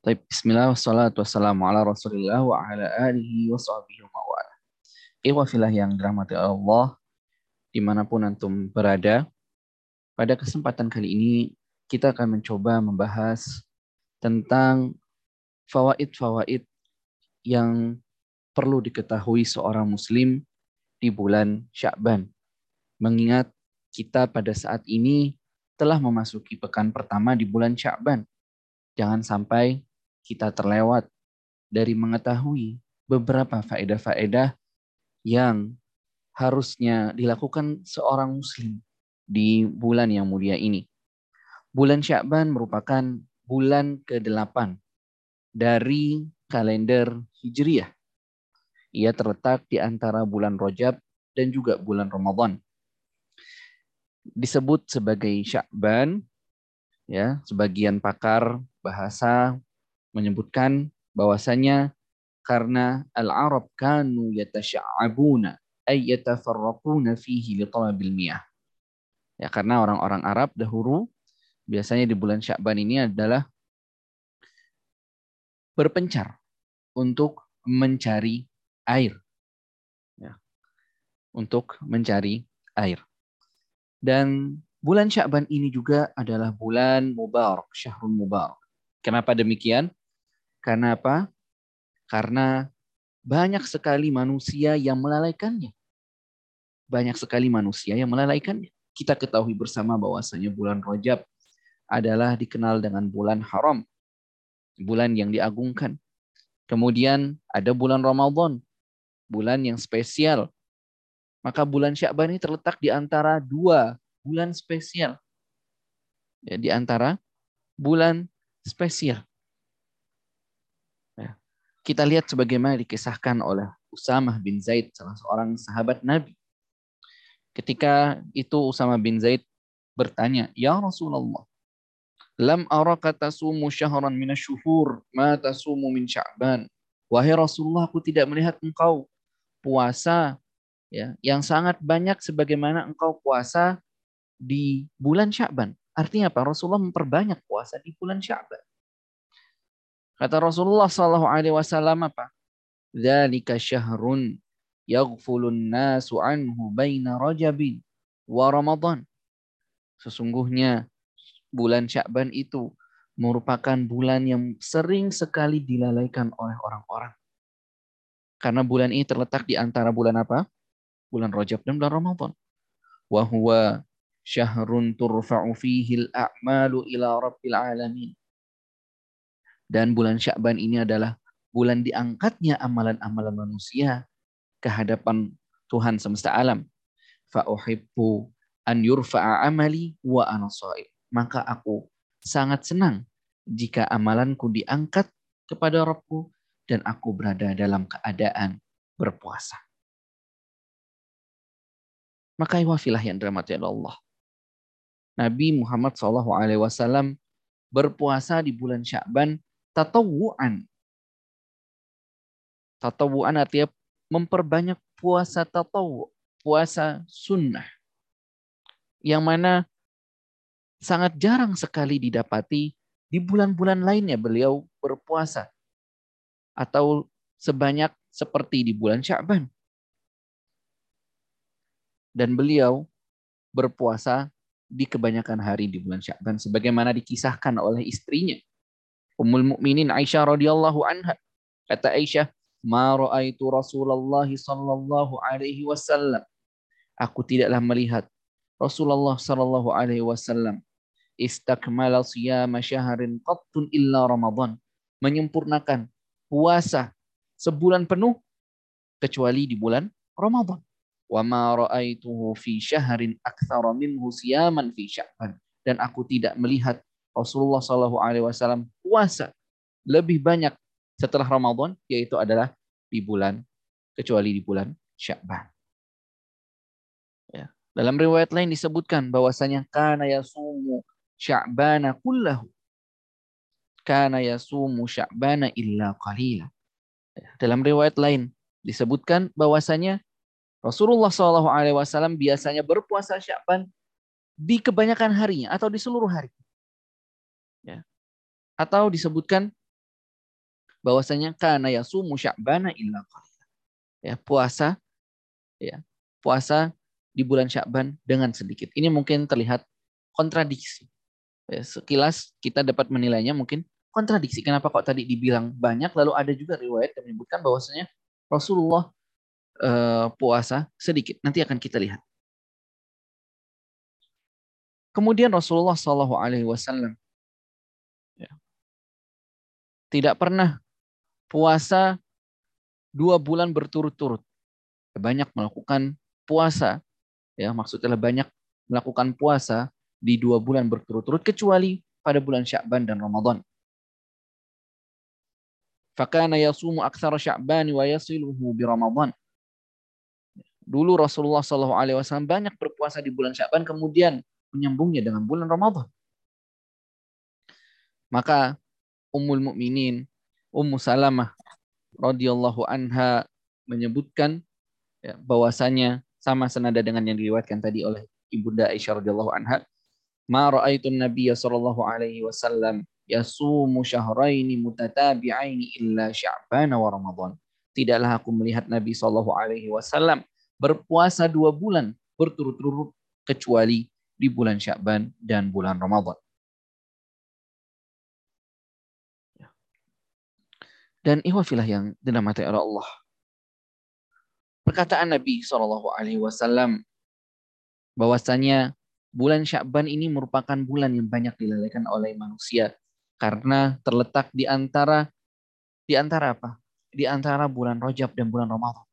Baik, bismillah, wassalatu wassalamu ala rasulillah wa ala alihi wa sahbihi wa wa'ala. Ikhwafilah yang dirahmati Allah, di mana pun antum berada, pada kesempatan kali ini kita akan mencoba membahas tentang fawaid-fawaid yang perlu diketahui seorang muslim di bulan Sya'ban. Mengingat kita pada saat ini telah memasuki pekan pertama di bulan Sya'ban. Jangan sampai kita terlewat dari mengetahui beberapa faedah-faedah yang harusnya dilakukan seorang muslim di bulan yang mulia ini. Bulan Sya'ban merupakan bulan ke-8 dari kalender Hijriyah. Ia terletak di antara bulan Rajab dan juga bulan Ramadan. Disebut sebagai Sya'ban ya, sebagian pakar bahasa menyebutkan bahwasanya karena al-Arab kanu yatasya'abuna ay yatafarraquna fihi li talabil miyah. Ya, karena orang-orang Arab dahulu biasanya di bulan Sya'ban ini adalah berpencar untuk mencari air. Ya. Untuk mencari air. Dan bulan Sya'ban ini juga adalah bulan Mubarak, Syahrul Mubarak. Kenapa demikian? Karena apa? Karena banyak sekali manusia yang melalaikannya. Banyak sekali manusia yang melalaikannya. Kita ketahui bersama bahwasanya bulan Rajab adalah dikenal dengan bulan haram. Bulan yang diagungkan. Kemudian ada bulan Ramadan. Bulan yang spesial. Maka bulan Syakban ini terletak di antara dua bulan spesial. Ya, di antara bulan spesial. Kita lihat sebagaimana dikisahkan oleh Usamah bin Zaid, salah seorang sahabat Nabi. Ketika itu Usamah bin Zaid bertanya, Ya Rasulullah, Lam araka tasumu syahran minasyuhur, ma tasumu min sya'ban. Wahai Rasulullah, aku tidak melihat engkau puasa ya yang sangat banyak sebagaimana engkau puasa di bulan Sya'ban. Artinya apa? Rasulullah memperbanyak puasa di bulan Sya'ban. Kata Rasulullah Shallallahu Alaihi Wasallam apa? Dzalika syahrun yaghfulun nasu anhu baina rajabin wa ramadan. Sesungguhnya bulan Sya'ban itu merupakan bulan yang sering sekali dilalaikan oleh orang-orang. Karena bulan ini terletak di antara bulan apa? Bulan Rajab dan bulan Ramadan. Wa huwa syahrun turfa'u fihi al-a'malu ila rabbil alamin dan bulan Syakban ini adalah bulan diangkatnya amalan-amalan manusia ke hadapan Tuhan semesta alam. Fa'uhibbu an yurfa'a amali wa ana Maka aku sangat senang jika amalanku diangkat kepada Rabbku dan aku berada dalam keadaan berpuasa. Maka wafilah yang dirahmati Allah. Nabi Muhammad SAW berpuasa di bulan Syakban tatawuan. Tatawuan artinya memperbanyak puasa tatawu, puasa sunnah. Yang mana sangat jarang sekali didapati di bulan-bulan lainnya beliau berpuasa. Atau sebanyak seperti di bulan Sya'ban. Dan beliau berpuasa di kebanyakan hari di bulan Sya'ban sebagaimana dikisahkan oleh istrinya Ummul Mukminin Aisyah radhiyallahu anha. Kata Aisyah, "Ma ra'aitu Rasulullah sallallahu alaihi wasallam." Aku tidaklah melihat Rasulullah sallallahu alaihi wasallam istakmala siyama syahrin qattun illa Ramadan. Menyempurnakan puasa sebulan penuh kecuali di bulan Ramadan. Wa ma ra'aituhu fi syahrin aktsara minhu siyaman fi Sya'ban. Dan aku tidak melihat Rasulullah Shallallahu Alaihi Wasallam puasa lebih banyak setelah Ramadan, yaitu adalah di bulan kecuali di bulan Sya'ban. Ya. Dalam riwayat lain disebutkan bahwasanya kana yasumu Sya'bana kullahu. Kana yasumu Sya'bana illa qalila. Ya. Dalam riwayat lain disebutkan bahwasanya Rasulullah Wasallam biasanya berpuasa Sya'ban di kebanyakan harinya atau di seluruh hari. Ya. Atau disebutkan bahwasanya kana yasumu sya'bana illa. Ya, puasa ya, puasa di bulan Sya'ban dengan sedikit. Ini mungkin terlihat kontradiksi. Ya, sekilas kita dapat menilainya mungkin kontradiksi. Kenapa kok tadi dibilang banyak, lalu ada juga riwayat yang menyebutkan bahwasanya Rasulullah uh, puasa sedikit. Nanti akan kita lihat. Kemudian Rasulullah ya, tidak pernah puasa dua bulan berturut-turut. Banyak melakukan puasa, ya maksudnya banyak melakukan puasa di dua bulan berturut-turut kecuali pada bulan Sya'ban dan Ramadan. Fakana yasumu aktsara Sya'ban wa yasiluhu bi Ramadan. Dulu Rasulullah Shallallahu Alaihi Wasallam banyak berpuasa di bulan Sya'ban, kemudian menyambungnya dengan bulan Ramadan. Maka Ummul Mukminin Ummu Salamah radhiyallahu anha menyebutkan ya, bahwasanya sama senada dengan yang diriwayatkan tadi oleh Ibunda Aisyah radhiyallahu anha, "Ma ra'aitu Nabiy sallallahu alaihi wasallam yasumu syahraini mutatabi'aini illa Sya'ban wa Ramadan." Tidaklah aku melihat Nabi sallallahu alaihi wasallam berpuasa dua bulan berturut-turut kecuali di bulan Sya'ban dan bulan Ramadan. Dan ihwafilah yang dinamati oleh Allah. Perkataan Nabi Shallallahu Alaihi Wasallam bahwasanya bulan Sya'ban ini merupakan bulan yang banyak dilalaikan oleh manusia karena terletak di antara di antara apa? Di antara bulan Rajab dan bulan Ramadan.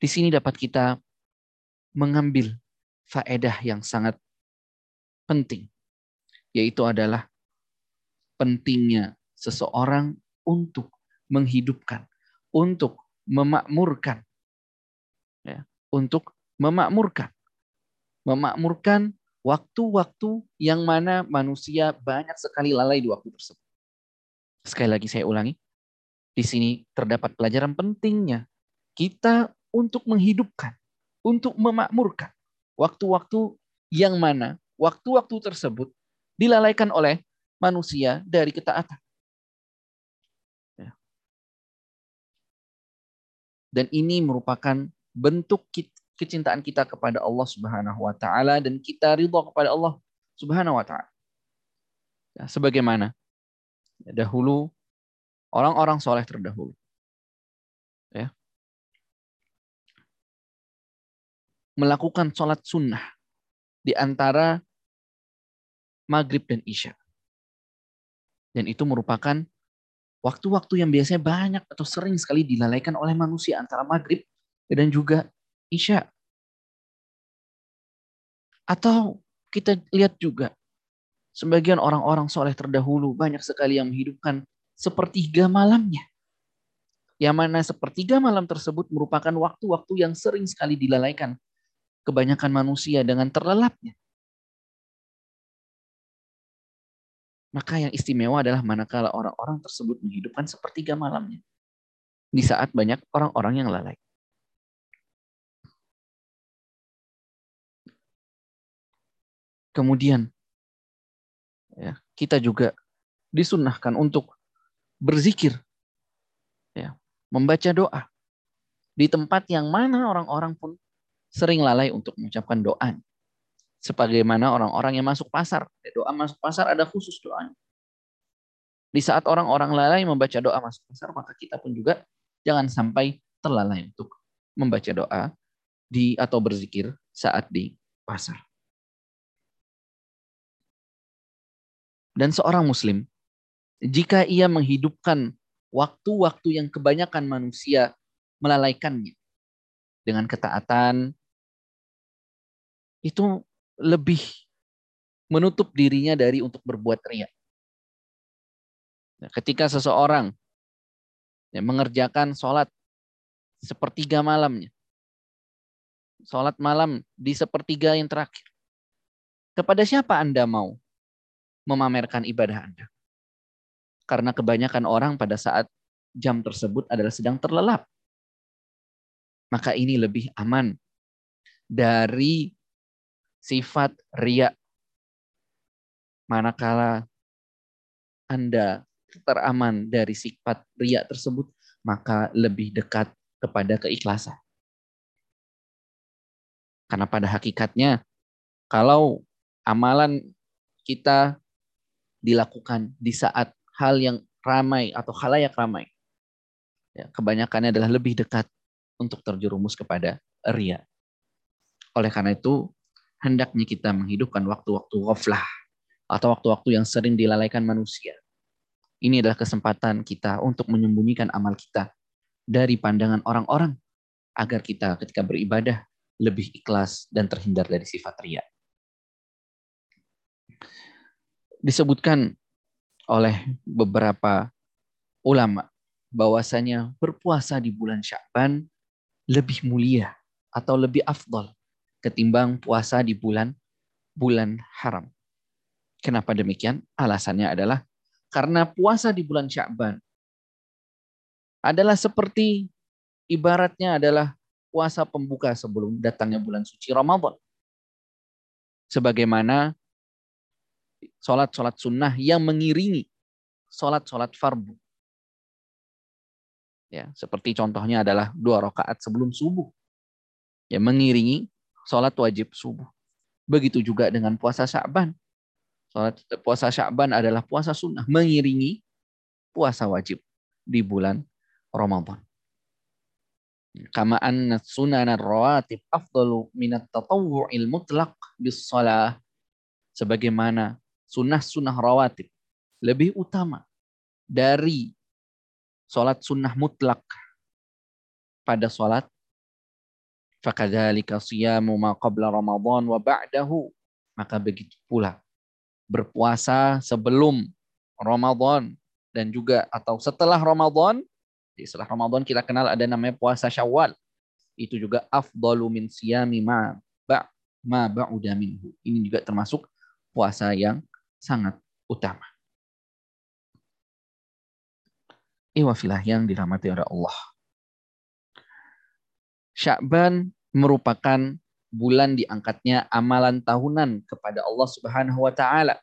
Di sini dapat kita mengambil faedah yang sangat penting, yaitu adalah pentingnya seseorang untuk menghidupkan, untuk memakmurkan, ya, untuk memakmurkan, memakmurkan waktu-waktu yang mana manusia banyak sekali lalai di waktu tersebut. Sekali lagi saya ulangi, di sini terdapat pelajaran pentingnya kita untuk menghidupkan, untuk memakmurkan waktu-waktu yang mana waktu-waktu tersebut dilalaikan oleh manusia dari ketaatan. Dan ini merupakan bentuk kecintaan kita kepada Allah Subhanahu wa taala dan kita ridho kepada Allah Subhanahu wa taala. Ya, sebagaimana dahulu orang-orang soleh terdahulu. Ya. Melakukan sholat sunnah di antara maghrib dan isya. Dan itu merupakan waktu-waktu yang biasanya banyak atau sering sekali dilalaikan oleh manusia antara maghrib dan juga isya. Atau kita lihat juga sebagian orang-orang soleh terdahulu banyak sekali yang menghidupkan sepertiga malamnya. Yang mana sepertiga malam tersebut merupakan waktu-waktu yang sering sekali dilalaikan kebanyakan manusia dengan terlelapnya. Maka yang istimewa adalah manakala orang-orang tersebut menghidupkan sepertiga malamnya. Di saat banyak orang-orang yang lalai. Kemudian ya, kita juga disunahkan untuk berzikir, ya, membaca doa di tempat yang mana orang-orang pun sering lalai untuk mengucapkan doa sebagaimana orang-orang yang masuk pasar. Doa masuk pasar ada khusus doanya. Di saat orang-orang lalai membaca doa masuk pasar, maka kita pun juga jangan sampai terlalai untuk membaca doa di atau berzikir saat di pasar. Dan seorang muslim, jika ia menghidupkan waktu-waktu yang kebanyakan manusia melalaikannya dengan ketaatan, itu lebih menutup dirinya dari untuk berbuat riak. Nah, ketika seseorang ya, mengerjakan sholat sepertiga malamnya, sholat malam di sepertiga yang terakhir, kepada siapa Anda mau memamerkan ibadah Anda? Karena kebanyakan orang pada saat jam tersebut adalah sedang terlelap. Maka ini lebih aman dari sifat riak. Manakala Anda teraman dari sifat riak tersebut, maka lebih dekat kepada keikhlasan. Karena pada hakikatnya, kalau amalan kita dilakukan di saat hal yang ramai atau halayak ramai, ya, kebanyakannya adalah lebih dekat untuk terjerumus kepada ria. Oleh karena itu, hendaknya kita menghidupkan waktu-waktu ghaflah atau waktu-waktu yang sering dilalaikan manusia. Ini adalah kesempatan kita untuk menyembunyikan amal kita dari pandangan orang-orang agar kita ketika beribadah lebih ikhlas dan terhindar dari sifat ria. Disebutkan oleh beberapa ulama bahwasanya berpuasa di bulan Sya'ban lebih mulia atau lebih afdol ketimbang puasa di bulan bulan haram. Kenapa demikian? Alasannya adalah karena puasa di bulan Sya'ban adalah seperti ibaratnya adalah puasa pembuka sebelum datangnya bulan suci Ramadan. Sebagaimana sholat-sholat sunnah yang mengiringi sholat-sholat fardu. Ya, seperti contohnya adalah dua rakaat sebelum subuh. Ya, mengiringi sholat wajib subuh. Begitu juga dengan puasa Sya'ban. Sholat puasa Sya'ban adalah puasa sunnah mengiringi puasa wajib di bulan Ramadan. Kama anna sunan rawatib afdalu minat tatawu'il mutlaq bis salah. Sebagaimana sunnah-sunnah rawatib lebih utama dari sholat sunnah mutlak pada sholat Fakadzalika siyamu ma qabla Ramadan wa ba'dahu. Maka begitu pula berpuasa sebelum Ramadan dan juga atau setelah Ramadan. Setelah Ramadan kita kenal ada namanya puasa Syawal. Itu juga afdalu min siyami ma ma ba'uda minhu. Ini juga termasuk puasa yang sangat utama. Iwafilah yang dirahmati oleh Allah. Sya'ban merupakan bulan diangkatnya amalan tahunan kepada Allah Subhanahu wa taala.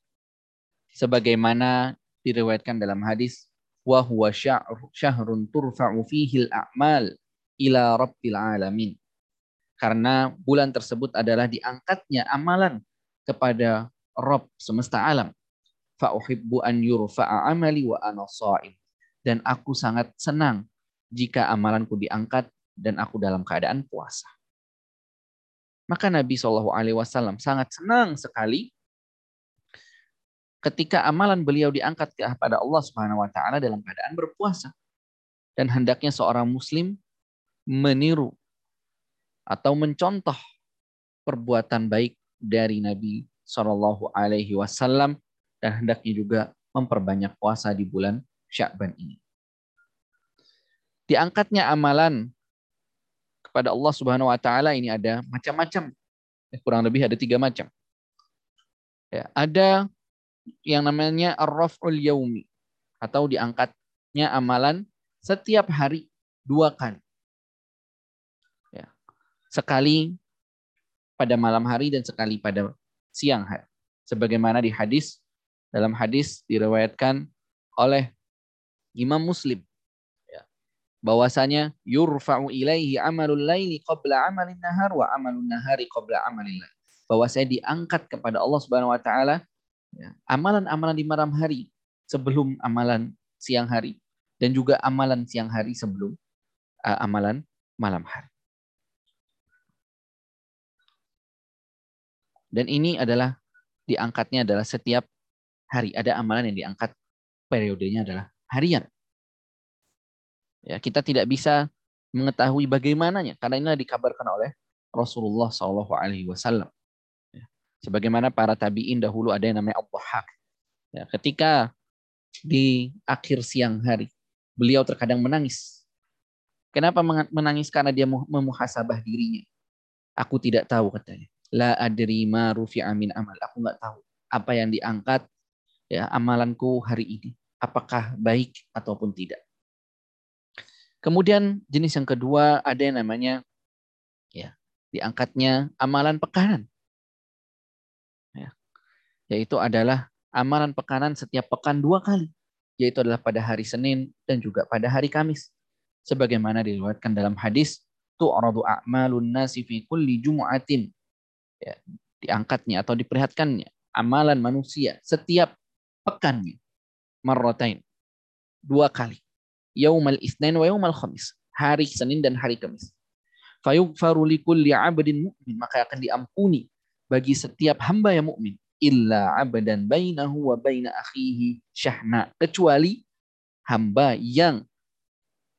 Sebagaimana diriwayatkan dalam hadis wa huwa syahrun turfa'u fihi al-a'mal ila rabbil alamin. Karena bulan tersebut adalah diangkatnya amalan kepada Rabb semesta alam. Fa uhibbu an yurfa'a amali wa ana sha'im. Dan aku sangat senang jika amalanku diangkat dan aku dalam keadaan puasa. Maka Nabi Shallallahu Alaihi Wasallam sangat senang sekali ketika amalan beliau diangkat kepada Allah Subhanahu Wa Taala dalam keadaan berpuasa. Dan hendaknya seorang Muslim meniru atau mencontoh perbuatan baik dari Nabi Shallallahu Alaihi Wasallam dan hendaknya juga memperbanyak puasa di bulan Syakban ini. Diangkatnya amalan kepada Allah Subhanahu wa taala ini ada macam-macam. Ya, kurang lebih ada tiga macam. Ya, ada yang namanya ar-raf'ul yaumi atau diangkatnya amalan setiap hari dua kali. Ya. Sekali pada malam hari dan sekali pada siang hari. Sebagaimana di hadis dalam hadis diriwayatkan oleh Imam Muslim bahwasanya yurfa'u ilaihi amalul laili qabla amalin nahar wa amalun nahari qabla amalil lail. Bahwasanya diangkat kepada Allah Subhanahu wa taala ya, amalan-amalan di malam hari sebelum amalan siang hari dan juga amalan siang hari sebelum uh, amalan malam hari. Dan ini adalah diangkatnya adalah setiap hari ada amalan yang diangkat periodenya adalah harian. Ya, kita tidak bisa mengetahui bagaimananya karena ini dikabarkan oleh Rasulullah Shallallahu Alaihi Wasallam. Ya, sebagaimana para tabiin dahulu ada yang namanya Abu Hak. Ya, ketika di akhir siang hari beliau terkadang menangis. Kenapa menangis? Karena dia memuhasabah dirinya. Aku tidak tahu katanya. La adri ma rufi'a min amal. Aku nggak tahu apa yang diangkat ya amalanku hari ini. Apakah baik ataupun tidak. Kemudian jenis yang kedua ada yang namanya ya diangkatnya amalan pekanan. Ya. Yaitu adalah amalan pekanan setiap pekan dua kali. yaitu adalah pada hari Senin dan juga pada hari Kamis. Sebagaimana diriwayatkan dalam hadis, tu'radu a'malun nasi fi kulli jumu'atin. Ya, diangkatnya atau diperlihatkannya amalan manusia setiap pekannya marratain dua kali yaumal isnain wa yaumal khamis hari Senin dan hari Kamis. fayughfaru likulli 'abdin mu'min maka akan diampuni bagi setiap hamba yang mukmin. illa 'abdan bainahu wa baina akhihi syahna kecuali hamba yang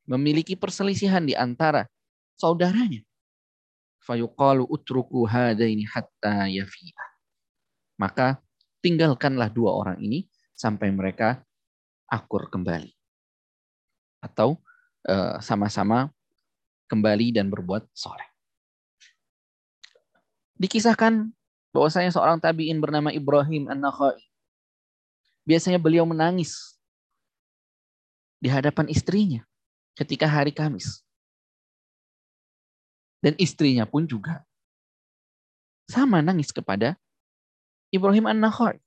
memiliki perselisihan di antara saudaranya. fayuqalu utruku hadaini hatta yafi'ah maka tinggalkanlah dua orang ini sampai mereka akur kembali atau eh, sama-sama kembali dan berbuat soleh. Dikisahkan bahwasanya seorang tabi'in bernama Ibrahim An-Nakhai. Biasanya beliau menangis di hadapan istrinya ketika hari Kamis. Dan istrinya pun juga sama nangis kepada Ibrahim An-Nakhai.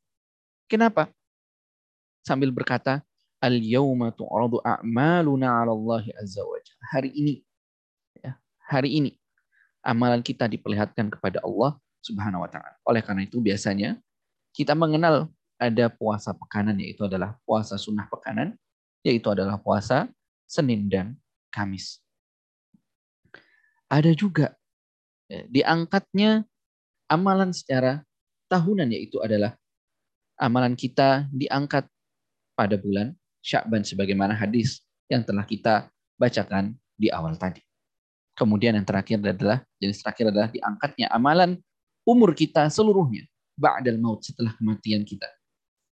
Kenapa? Sambil berkata, Al-yawma tu'radu a'maluna 'ala Allah azza wa Hari ini ya, hari ini amalan kita diperlihatkan kepada Allah Subhanahu wa taala. Oleh karena itu biasanya kita mengenal ada puasa pekanan yaitu adalah puasa sunnah pekanan yaitu adalah puasa Senin dan Kamis. Ada juga ya, diangkatnya amalan secara tahunan yaitu adalah amalan kita diangkat pada bulan Syakban sebagaimana hadis yang telah kita bacakan di awal tadi. Kemudian yang terakhir adalah jenis terakhir adalah diangkatnya amalan umur kita seluruhnya ba'dal maut setelah kematian kita.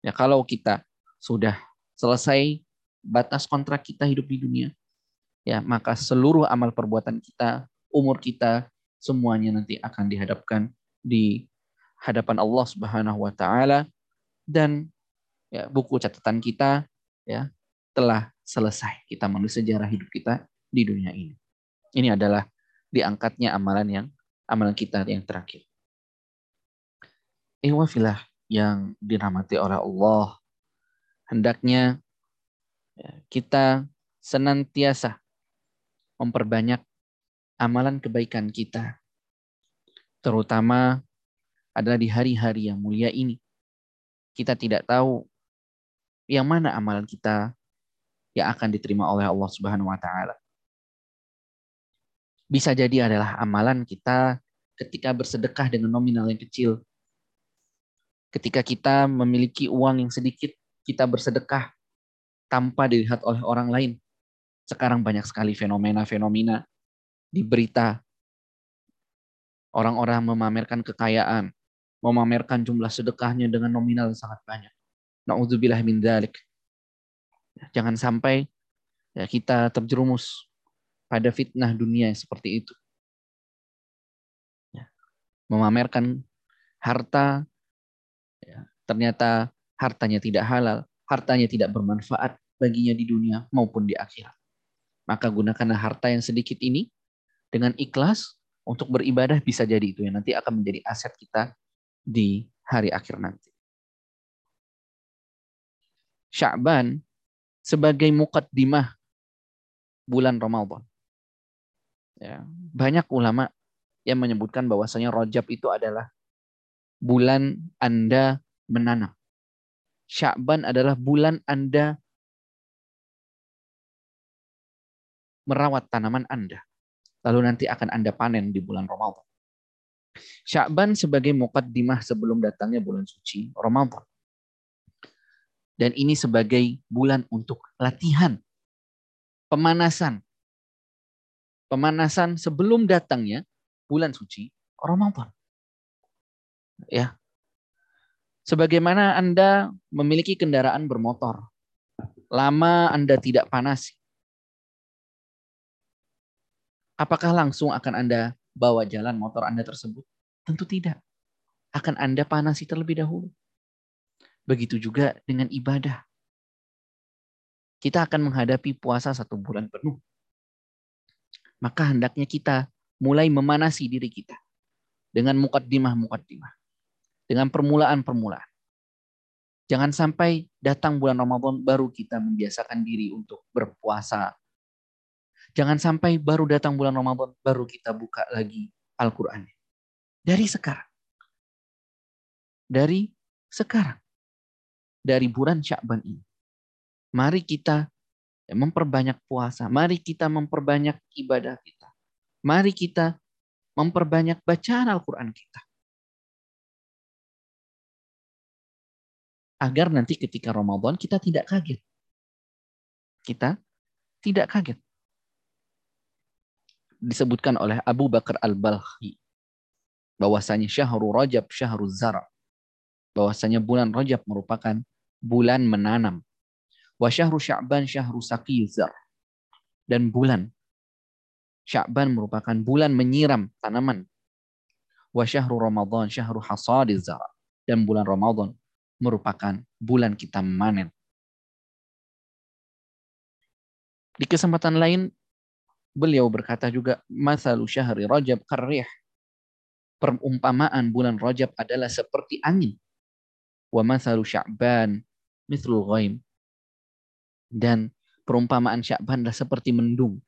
Ya kalau kita sudah selesai batas kontrak kita hidup di dunia, ya maka seluruh amal perbuatan kita, umur kita semuanya nanti akan dihadapkan di hadapan Allah Subhanahu wa taala dan ya buku catatan kita ya telah selesai. Kita menulis sejarah hidup kita di dunia ini. Ini adalah diangkatnya amalan yang amalan kita yang terakhir. Ikhwafilah yang dirahmati oleh Allah. Hendaknya ya, kita senantiasa memperbanyak amalan kebaikan kita. Terutama adalah di hari-hari yang mulia ini. Kita tidak tahu yang mana amalan kita yang akan diterima oleh Allah Subhanahu wa taala bisa jadi adalah amalan kita ketika bersedekah dengan nominal yang kecil. Ketika kita memiliki uang yang sedikit, kita bersedekah tanpa dilihat oleh orang lain. Sekarang banyak sekali fenomena-fenomena di berita. Orang-orang memamerkan kekayaan, memamerkan jumlah sedekahnya dengan nominal yang sangat banyak. Na'udzubillah min dalik. Jangan sampai ya, kita terjerumus pada fitnah dunia seperti itu. Ya. Memamerkan harta, ya, ternyata hartanya tidak halal, hartanya tidak bermanfaat baginya di dunia maupun di akhirat. Maka gunakanlah harta yang sedikit ini dengan ikhlas untuk beribadah bisa jadi itu yang nanti akan menjadi aset kita di hari akhir nanti. Sya'ban sebagai mukaddimah bulan Ramadan. Ya, banyak ulama yang menyebutkan bahwasanya Rajab itu adalah bulan Anda menanam. Sya'ban adalah bulan Anda merawat tanaman Anda. Lalu nanti akan Anda panen di bulan Ramadan. Sya'ban sebagai mukaddimah sebelum datangnya bulan suci Ramadan. Dan ini sebagai bulan untuk latihan, pemanasan, pemanasan sebelum datangnya bulan suci Ramadan. Ya. Sebagaimana Anda memiliki kendaraan bermotor, lama Anda tidak panas. Apakah langsung akan Anda bawa jalan motor Anda tersebut? Tentu tidak. Akan Anda panasi terlebih dahulu. Begitu juga dengan ibadah. Kita akan menghadapi puasa satu bulan penuh maka hendaknya kita mulai memanasi diri kita dengan mukaddimah-mukaddimah. Dengan permulaan-permulaan. Jangan sampai datang bulan Ramadan baru kita membiasakan diri untuk berpuasa. Jangan sampai baru datang bulan Ramadan baru kita buka lagi Al-Qur'an. Dari sekarang. Dari sekarang. Dari bulan Syakban ini. Mari kita memperbanyak puasa. Mari kita memperbanyak ibadah kita. Mari kita memperbanyak bacaan Al-Quran kita. Agar nanti ketika Ramadan kita tidak kaget. Kita tidak kaget. Disebutkan oleh Abu Bakar Al-Balhi bahwasanya syahrul Rajab syahrul zara bahwasanya bulan Rajab merupakan bulan menanam. Wa syahru Sya'ban syahru saqizar dan bulan. Sya'ban merupakan bulan menyiram tanaman. Wa syahru Ramadan syahru hasadiz dan bulan Ramadan merupakan bulan kita memanen. Di kesempatan lain beliau berkata juga masalu syahri Rajab karrih. Perumpamaan bulan Rajab adalah seperti angin. Wa masalu Sya'ban mithlul ghaim. Dan perumpamaan Sya'ban adalah seperti mendung.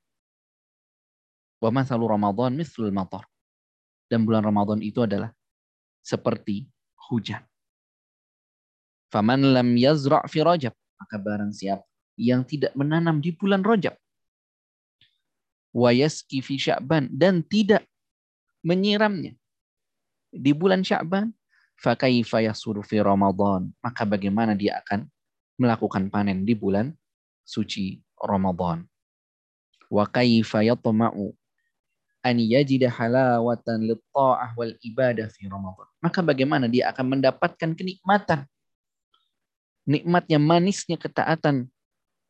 Wa masalu Ramadan mithlul matar. Dan bulan Ramadan itu adalah seperti hujan. Faman lam yazra' fi Rajab. Maka barang siapa yang tidak menanam di bulan Rajab. Wa yaski fi Sya'ban. Dan tidak menyiramnya di bulan Sya'ban, fakaifa yasuru fi Ramadan. Maka bagaimana dia akan melakukan panen di bulan suci Ramadan. Wa kaifa yatma'u an yajida halawatan lit-ta'ah wal ibadah fi Ramadan. Maka bagaimana dia akan mendapatkan kenikmatan nikmatnya manisnya ketaatan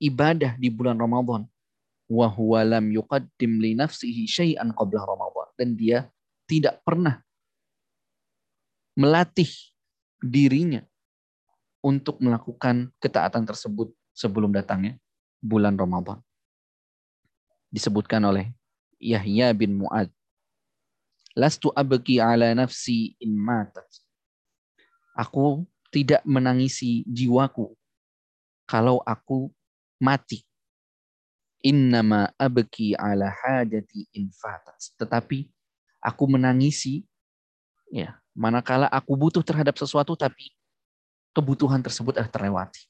ibadah di bulan Ramadan wa huwa lam yuqaddim li nafsihi syai'an qabla Ramadan dan dia tidak pernah melatih dirinya untuk melakukan ketaatan tersebut sebelum datangnya bulan Ramadan. Disebutkan oleh Yahya bin Mu'ad. Lastu abki ala nafsi in matat. Aku tidak menangisi jiwaku kalau aku mati. Innama abki ala hajati in fatat. Tetapi aku menangisi ya Manakala aku butuh terhadap sesuatu tapi kebutuhan tersebut adalah terlewati.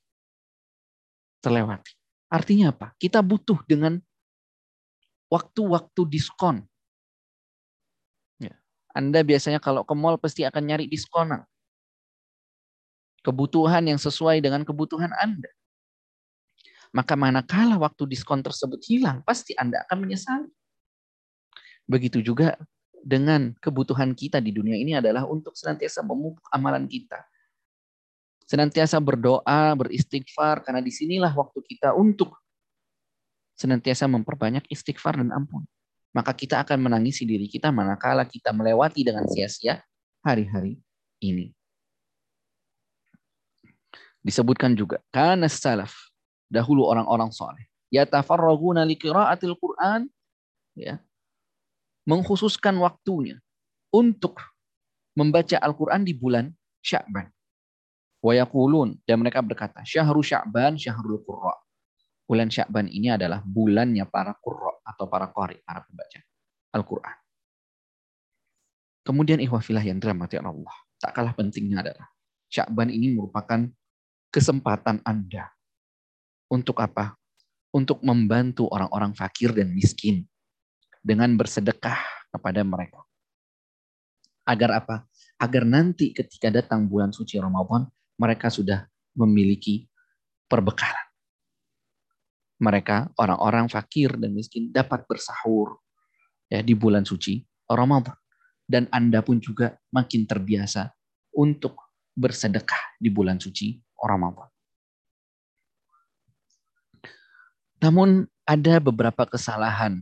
Terlewati. Artinya apa? Kita butuh dengan waktu-waktu diskon. Ya. Anda biasanya kalau ke mall pasti akan nyari diskonan. Kebutuhan yang sesuai dengan kebutuhan Anda. Maka manakala waktu diskon tersebut hilang, pasti Anda akan menyesali. Begitu juga dengan kebutuhan kita di dunia ini adalah untuk senantiasa memupuk amalan kita. Senantiasa berdoa, beristighfar, karena di sinilah waktu kita untuk senantiasa memperbanyak istighfar dan ampun. Maka kita akan menangisi diri kita manakala kita melewati dengan sia-sia hari-hari ini. Disebutkan juga, karena salaf, dahulu orang-orang soleh, yatafarraguna liqiraatil Qur'an, ya, mengkhususkan waktunya untuk membaca Al-Quran di bulan Sya'ban. Wayakulun dan mereka berkata, Syahru Sya'ban, Syahrul Qurra. Bulan Sya'ban ini adalah bulannya para Qurra atau para Qari, para pembaca Al-Quran. Kemudian ihwafilah yang dirahmati Allah. Tak kalah pentingnya adalah Sya'ban ini merupakan kesempatan Anda. Untuk apa? Untuk membantu orang-orang fakir dan miskin dengan bersedekah kepada mereka. Agar apa? Agar nanti ketika datang bulan suci Ramadan, mereka sudah memiliki perbekalan. Mereka orang-orang fakir dan miskin dapat bersahur ya di bulan suci Ramadan dan Anda pun juga makin terbiasa untuk bersedekah di bulan suci Ramadan. Namun ada beberapa kesalahan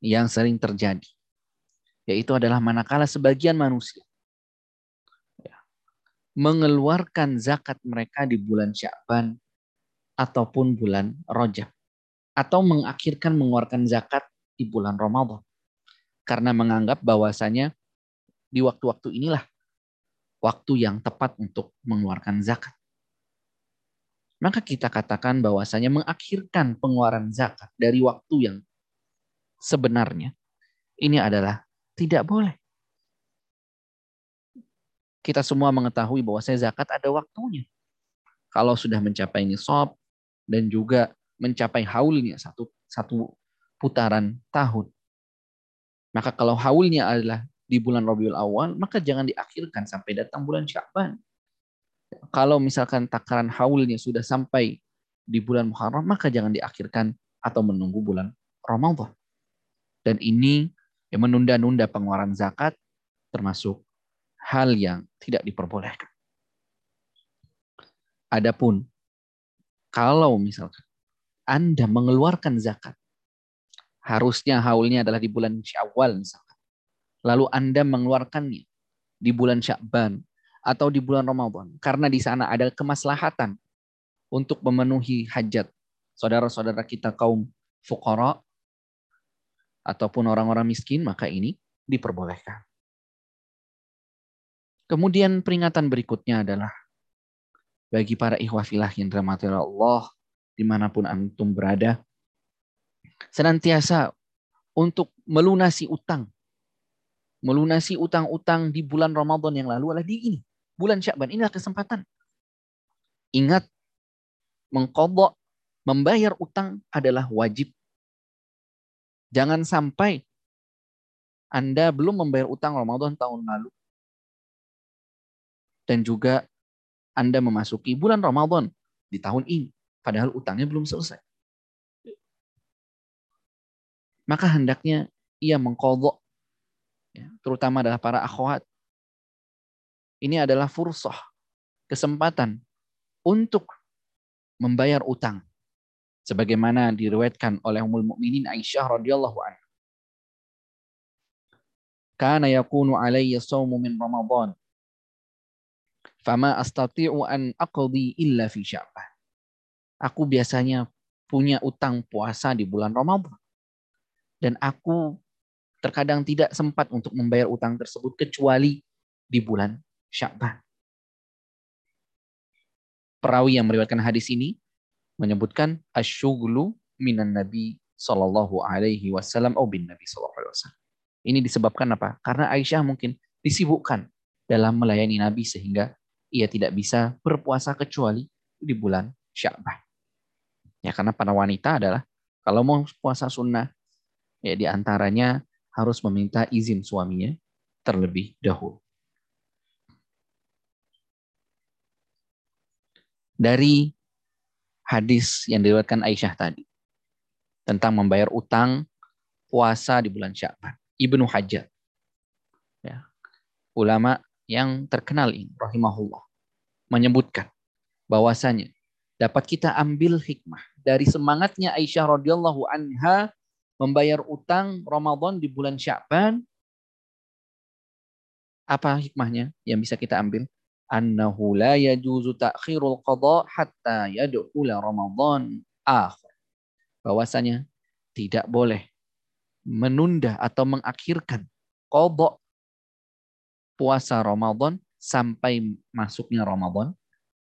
yang sering terjadi. Yaitu adalah manakala sebagian manusia ya, mengeluarkan zakat mereka di bulan Sya'ban ataupun bulan Rojab. Atau mengakhirkan mengeluarkan zakat di bulan Ramadan. Karena menganggap bahwasanya di waktu-waktu inilah waktu yang tepat untuk mengeluarkan zakat. maka kita katakan bahwasanya mengakhirkan pengeluaran zakat dari waktu yang sebenarnya ini adalah tidak boleh. Kita semua mengetahui bahwa saya zakat ada waktunya. Kalau sudah mencapai nisab dan juga mencapai haulnya satu satu putaran tahun. Maka kalau haulnya adalah di bulan Rabiul Awal, maka jangan diakhirkan sampai datang bulan Sya'ban kalau misalkan takaran haulnya sudah sampai di bulan Muharram, maka jangan diakhirkan atau menunggu bulan Ramadan. Dan ini yang menunda-nunda pengeluaran zakat termasuk hal yang tidak diperbolehkan. Adapun kalau misalkan Anda mengeluarkan zakat, harusnya haulnya adalah di bulan Syawal misalkan. Lalu Anda mengeluarkannya di bulan Syakban atau di bulan Ramadan karena di sana ada kemaslahatan untuk memenuhi hajat saudara-saudara kita kaum fukara ataupun orang-orang miskin maka ini diperbolehkan. Kemudian peringatan berikutnya adalah bagi para ikhwah filah yang dirahmati Allah di mana pun antum berada senantiasa untuk melunasi utang melunasi utang-utang di bulan Ramadan yang lalu adalah di ini bulan Syakban. Inilah kesempatan. Ingat, mengkodok, membayar utang adalah wajib. Jangan sampai Anda belum membayar utang Ramadan tahun lalu. Dan juga Anda memasuki bulan Ramadan di tahun ini. Padahal utangnya belum selesai. Maka hendaknya ia mengkodok. Ya, terutama adalah para akhwat ini adalah fursah, kesempatan untuk membayar utang. Sebagaimana diriwayatkan oleh Ummul Mukminin Aisyah radhiyallahu anha. Kana yakunu alayya shaumu min Ramadan. Fama astati'u an aqdi illa fi Sya'ban. Aku biasanya punya utang puasa di bulan Ramadan. Dan aku terkadang tidak sempat untuk membayar utang tersebut kecuali di bulan Sya'ban. Perawi yang meriwayatkan hadis ini menyebutkan asyuglu minan Nabi Sallallahu Alaihi Wasallam atau bin Nabi Sallallahu Alaihi Wasallam. Ini disebabkan apa? Karena Aisyah mungkin disibukkan dalam melayani Nabi sehingga ia tidak bisa berpuasa kecuali di bulan Sya'ban. Ya karena para wanita adalah kalau mau puasa sunnah ya di antaranya harus meminta izin suaminya terlebih dahulu. dari hadis yang diriwayatkan Aisyah tadi tentang membayar utang puasa di bulan Sya'ban. Ibnu Hajar. Ya. Ulama yang terkenal ini rahimahullah menyebutkan bahwasanya dapat kita ambil hikmah dari semangatnya Aisyah radhiyallahu anha membayar utang Ramadan di bulan Sya'ban. Apa hikmahnya yang bisa kita ambil? Annahu la yajuzu ta'khirul qada hatta yadkhula Ramadan akhir. Bahwasanya tidak boleh menunda atau mengakhirkan qada puasa Ramadan sampai masuknya Ramadan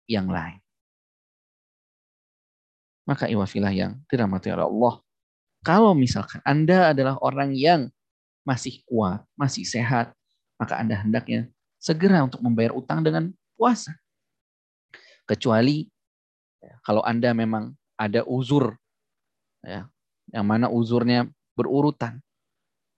yang lain. Maka iwafilah yang dirahmati oleh Allah. Kalau misalkan Anda adalah orang yang masih kuat, masih sehat, maka Anda hendaknya segera untuk membayar utang dengan puasa. Kecuali ya, kalau Anda memang ada uzur, ya, yang mana uzurnya berurutan,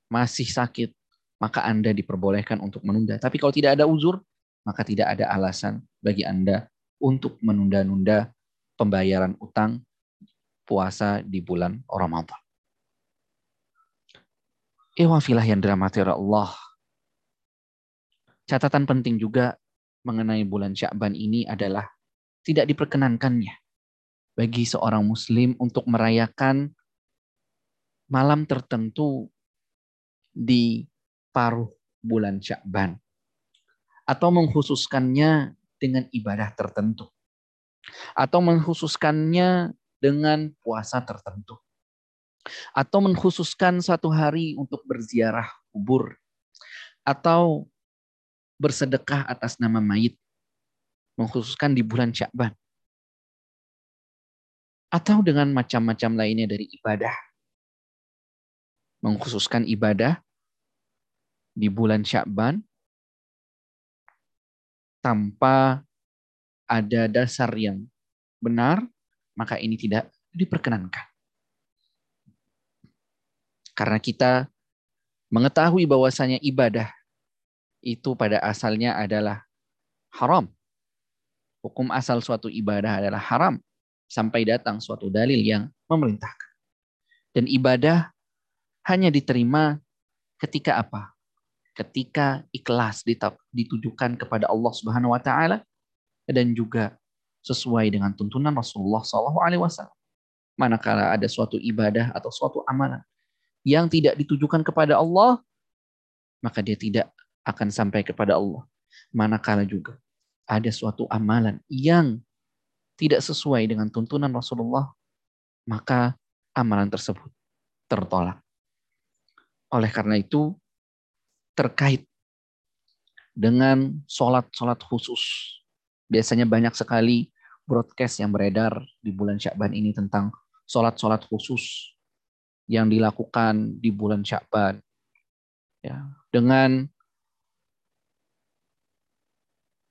masih sakit, maka Anda diperbolehkan untuk menunda. Tapi kalau tidak ada uzur, maka tidak ada alasan bagi Anda untuk menunda-nunda pembayaran utang puasa di bulan Ramadan. Iwafilah yang dirahmati Allah. Catatan penting juga mengenai bulan Sya'ban ini adalah tidak diperkenankannya bagi seorang muslim untuk merayakan malam tertentu di paruh bulan Sya'ban atau mengkhususkannya dengan ibadah tertentu atau mengkhususkannya dengan puasa tertentu atau mengkhususkan satu hari untuk berziarah kubur atau bersedekah atas nama mayit. Mengkhususkan di bulan Syakban. atau dengan macam-macam lainnya dari ibadah. Mengkhususkan ibadah di bulan Syakban tanpa ada dasar yang benar, maka ini tidak diperkenankan. Karena kita mengetahui bahwasanya ibadah itu pada asalnya adalah haram. Hukum asal suatu ibadah adalah haram sampai datang suatu dalil yang memerintahkan. Dan ibadah hanya diterima ketika apa? Ketika ikhlas ditujukan kepada Allah Subhanahu wa taala dan juga sesuai dengan tuntunan Rasulullah SAW. Manakala ada suatu ibadah atau suatu amalan yang tidak ditujukan kepada Allah, maka dia tidak akan sampai kepada Allah. Manakala juga ada suatu amalan yang tidak sesuai dengan tuntunan Rasulullah, maka amalan tersebut tertolak. Oleh karena itu, terkait dengan sholat-sholat khusus. Biasanya banyak sekali broadcast yang beredar di bulan Syakban ini tentang sholat-sholat khusus yang dilakukan di bulan Syakban ya dengan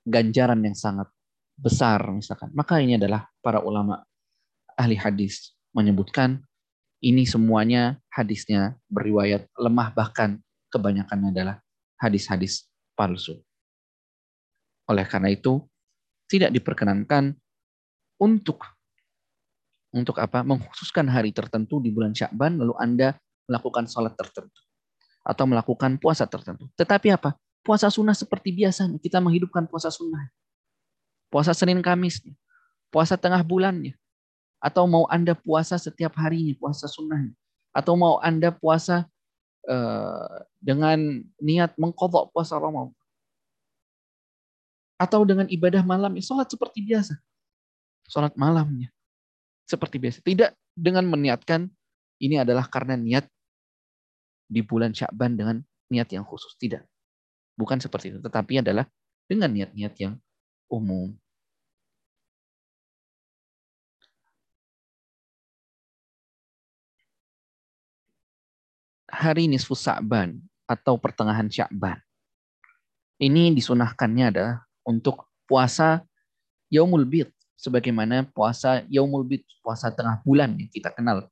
ganjaran yang sangat besar misalkan maka ini adalah para ulama ahli hadis menyebutkan ini semuanya hadisnya beriwayat lemah bahkan kebanyakannya adalah hadis-hadis palsu oleh karena itu tidak diperkenankan untuk untuk apa? Mengkhususkan hari tertentu di bulan Syakban, lalu Anda melakukan sholat tertentu. Atau melakukan puasa tertentu. Tetapi apa? Puasa sunnah seperti biasanya. Kita menghidupkan puasa sunnah. Puasa Senin Kamis. Puasa tengah bulannya. Atau mau Anda puasa setiap harinya, puasa sunnahnya. Atau mau Anda puasa uh, dengan niat mengkodok puasa Ramadan. Atau dengan ibadah malam, ya sholat seperti biasa. Sholat malamnya seperti biasa. Tidak dengan meniatkan ini adalah karena niat di bulan Syakban dengan niat yang khusus. Tidak. Bukan seperti itu. Tetapi adalah dengan niat-niat yang umum. Hari nisfu Syakban atau pertengahan Syakban. Ini disunahkannya adalah untuk puasa Yaumul Bid sebagaimana puasa Yaumul Bid, puasa tengah bulan yang kita kenal.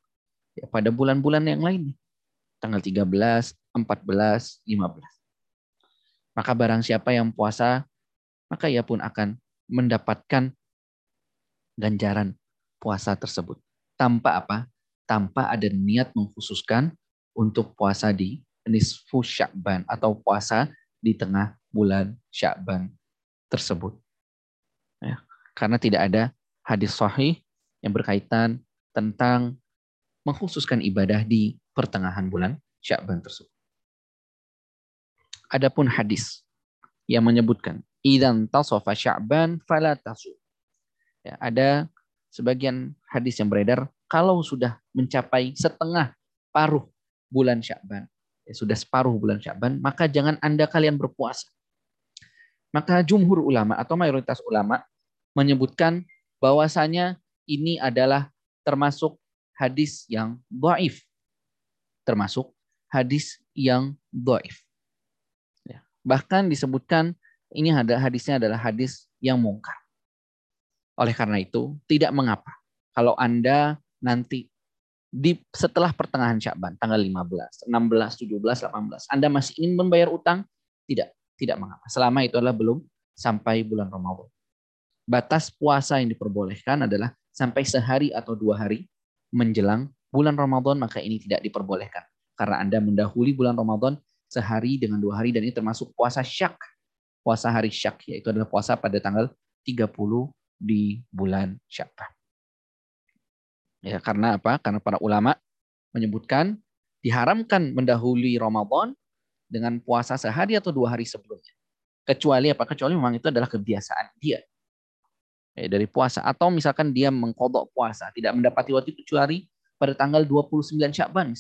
Ya, pada bulan-bulan yang lain, tanggal 13, 14, 15. Maka barang siapa yang puasa, maka ia pun akan mendapatkan ganjaran puasa tersebut. Tanpa apa? Tanpa ada niat mengkhususkan untuk puasa di nisfu Sya'ban atau puasa di tengah bulan Sya'ban tersebut. Ya. Karena tidak ada hadis sahih yang berkaitan tentang mengkhususkan ibadah di pertengahan bulan Sya'ban tersebut. Adapun hadis yang menyebutkan idan tasofa Sya'ban fala tasu. Ya, ada sebagian hadis yang beredar kalau sudah mencapai setengah paruh bulan Sya'ban, ya, sudah separuh bulan Sya'ban, maka jangan Anda kalian berpuasa. Maka jumhur ulama atau mayoritas ulama menyebutkan bahwasanya ini adalah termasuk hadis yang doif. Termasuk hadis yang doif. Bahkan disebutkan ini ada hadisnya adalah hadis yang mungkar. Oleh karena itu, tidak mengapa kalau Anda nanti di setelah pertengahan Syakban, tanggal 15, 16, 17, 18, Anda masih ingin membayar utang? Tidak, tidak mengapa. Selama itu adalah belum sampai bulan Ramadan batas puasa yang diperbolehkan adalah sampai sehari atau dua hari menjelang bulan Ramadan, maka ini tidak diperbolehkan. Karena Anda mendahului bulan Ramadan sehari dengan dua hari, dan ini termasuk puasa syak. Puasa hari syak, yaitu adalah puasa pada tanggal 30 di bulan Syakban. Ya, karena apa? Karena para ulama menyebutkan diharamkan mendahului Ramadan dengan puasa sehari atau dua hari sebelumnya. Kecuali apa? Kecuali memang itu adalah kebiasaan dia eh, dari puasa atau misalkan dia mengkodok puasa tidak mendapati waktu itu kecuali pada tanggal 29 Syakban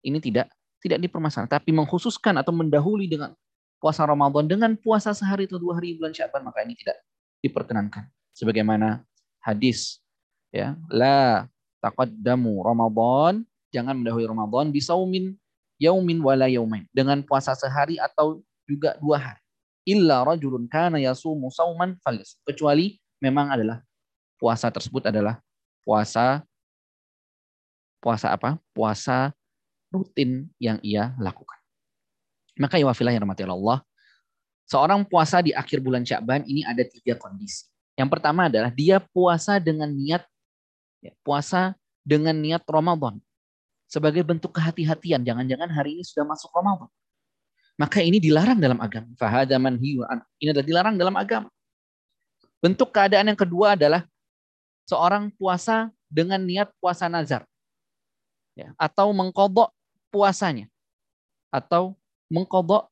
Ini tidak tidak dipermasalahkan tapi mengkhususkan atau mendahului dengan puasa Ramadan dengan puasa sehari atau dua hari bulan Syakban maka ini tidak diperkenankan sebagaimana hadis Ya, la taqaddamu Ramadan, jangan mendahului Ramadan bisaumin yaumin wala yaumain dengan puasa sehari atau juga dua hari. Illa rajulun kana yasumu sauman falis. Kecuali memang adalah puasa tersebut adalah puasa puasa apa? Puasa rutin yang ia lakukan. Maka ya wafilah yang rahmati Allah, seorang puasa di akhir bulan Sya'ban ini ada tiga kondisi. Yang pertama adalah dia puasa dengan niat ya, puasa dengan niat Ramadan sebagai bentuk kehati-hatian. Jangan-jangan hari ini sudah masuk Ramadan. Maka ini dilarang dalam agama. Fahadaman Ini adalah dilarang dalam agama. Bentuk keadaan yang kedua adalah seorang puasa dengan niat puasa nazar. Ya, atau mengkodok puasanya. Atau mengkodok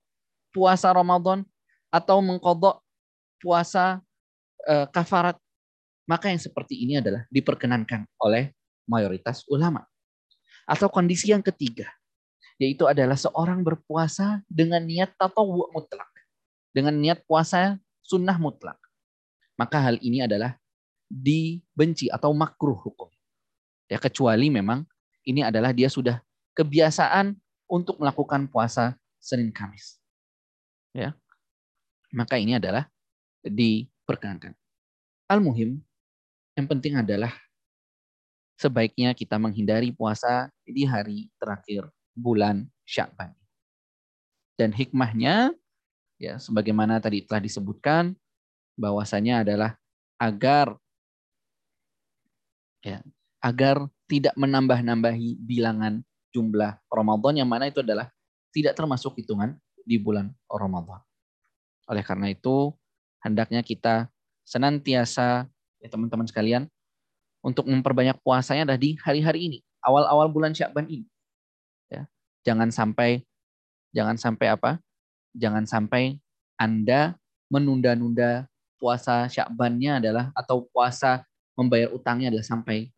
puasa Ramadan atau mengkodok puasa e, kafarat, maka yang seperti ini adalah diperkenankan oleh mayoritas ulama. Atau kondisi yang ketiga, yaitu adalah seorang berpuasa dengan niat tatawu mutlak. Dengan niat puasa sunnah mutlak. Maka hal ini adalah dibenci atau makruh hukum. Ya kecuali memang ini adalah dia sudah kebiasaan untuk melakukan puasa Senin Kamis. Ya maka ini adalah diperkenankan. Al-muhim, yang penting adalah sebaiknya kita menghindari puasa di hari terakhir bulan Syakban. Dan hikmahnya, ya sebagaimana tadi telah disebutkan, bahwasanya adalah agar ya agar tidak menambah-nambahi bilangan jumlah Ramadan yang mana itu adalah tidak termasuk hitungan di bulan Ramadan. Oleh karena itu, hendaknya kita senantiasa, ya teman-teman sekalian, untuk memperbanyak puasanya adalah di hari-hari ini, awal-awal bulan Syakban ini. Ya. Jangan sampai jangan sampai apa? Jangan sampai Anda menunda-nunda puasa Syakbannya adalah atau puasa membayar utangnya adalah sampai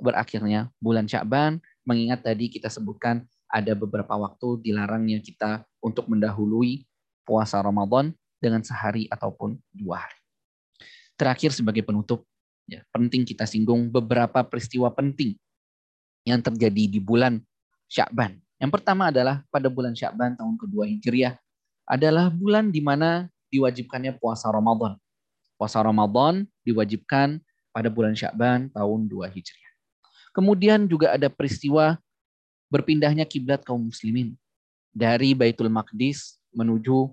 berakhirnya bulan Syakban, mengingat tadi kita sebutkan ada beberapa waktu dilarangnya kita untuk mendahului puasa Ramadan dengan sehari ataupun dua hari. Terakhir sebagai penutup, ya, penting kita singgung beberapa peristiwa penting yang terjadi di bulan Syakban. Yang pertama adalah pada bulan Syakban tahun kedua Hijriah adalah bulan di mana diwajibkannya puasa Ramadan. Puasa Ramadan diwajibkan pada bulan Syakban tahun 2 Hijriah. Kemudian juga ada peristiwa berpindahnya kiblat kaum muslimin dari Baitul Maqdis menuju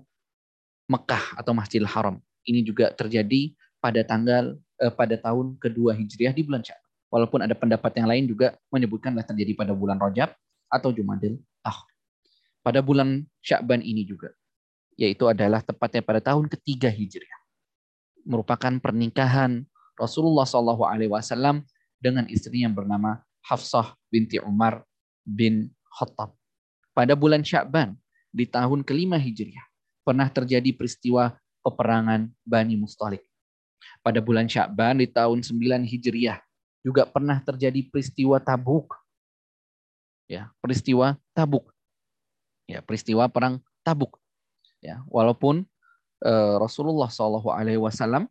Mekah atau Masjidil Haram. Ini juga terjadi pada tanggal eh, pada tahun kedua Hijriah di bulan Syawal. Walaupun ada pendapat yang lain juga menyebutkan terjadi pada bulan Rajab atau Jumadil Akhir. Pada bulan Syakban ini juga, yaitu adalah tepatnya pada tahun ketiga Hijriah. Merupakan pernikahan Rasulullah Wasallam dengan istri yang bernama Hafsah binti Umar bin Khattab. Pada bulan Syakban di tahun kelima Hijriah, pernah terjadi peristiwa peperangan Bani Mustalik. Pada bulan Syakban di tahun 9 Hijriah juga pernah terjadi peristiwa Tabuk. Ya, peristiwa Tabuk. Ya, peristiwa perang Tabuk. Ya, walaupun uh, Rasulullah Shallallahu alaihi wasallam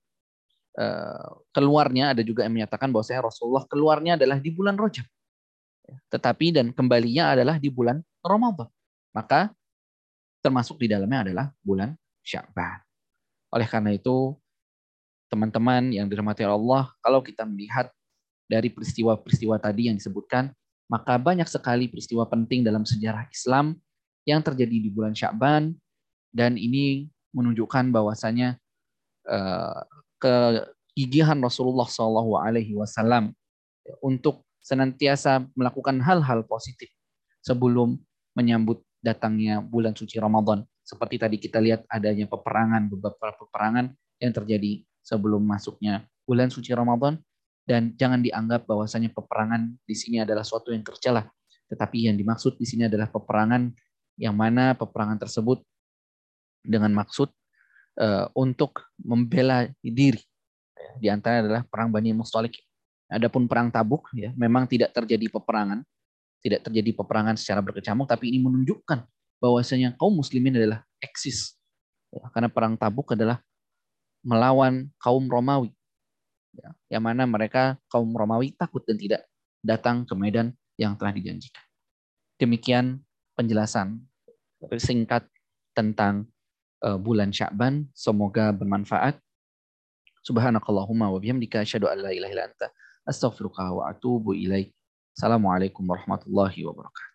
keluarnya ada juga yang menyatakan bahwa saya Rasulullah keluarnya adalah di bulan Rajab. Ya, tetapi dan kembalinya adalah di bulan Ramadan. Maka termasuk di dalamnya adalah bulan Sya'ban. Oleh karena itu, teman-teman yang dirahmati Allah, kalau kita melihat dari peristiwa-peristiwa tadi yang disebutkan, maka banyak sekali peristiwa penting dalam sejarah Islam yang terjadi di bulan Sya'ban dan ini menunjukkan bahwasanya uh, kegigihan Rasulullah Shallallahu Alaihi Wasallam untuk senantiasa melakukan hal-hal positif sebelum menyambut datangnya bulan suci Ramadan. Seperti tadi kita lihat adanya peperangan, beberapa peperangan yang terjadi sebelum masuknya bulan suci Ramadan. Dan jangan dianggap bahwasanya peperangan di sini adalah suatu yang tercela. Tetapi yang dimaksud di sini adalah peperangan yang mana peperangan tersebut dengan maksud untuk membela diri. Di antara adalah perang Bani Mustalik. Adapun perang Tabuk ya memang tidak terjadi peperangan tidak terjadi peperangan secara berkecamuk, tapi ini menunjukkan bahwasanya kaum muslimin adalah eksis. Ya, karena perang Tabuk adalah melawan kaum Romawi. Ya, yang mana mereka kaum Romawi takut dan tidak datang ke medan yang telah dijanjikan. Demikian penjelasan singkat tentang bulan Sya'ban. Semoga bermanfaat. Subhanakallahumma wa bihamdika asyhadu an la ilaha illa anta astaghfiruka wa atubu ilaik. Assalamualaikum warahmatullahi wabarakatuh.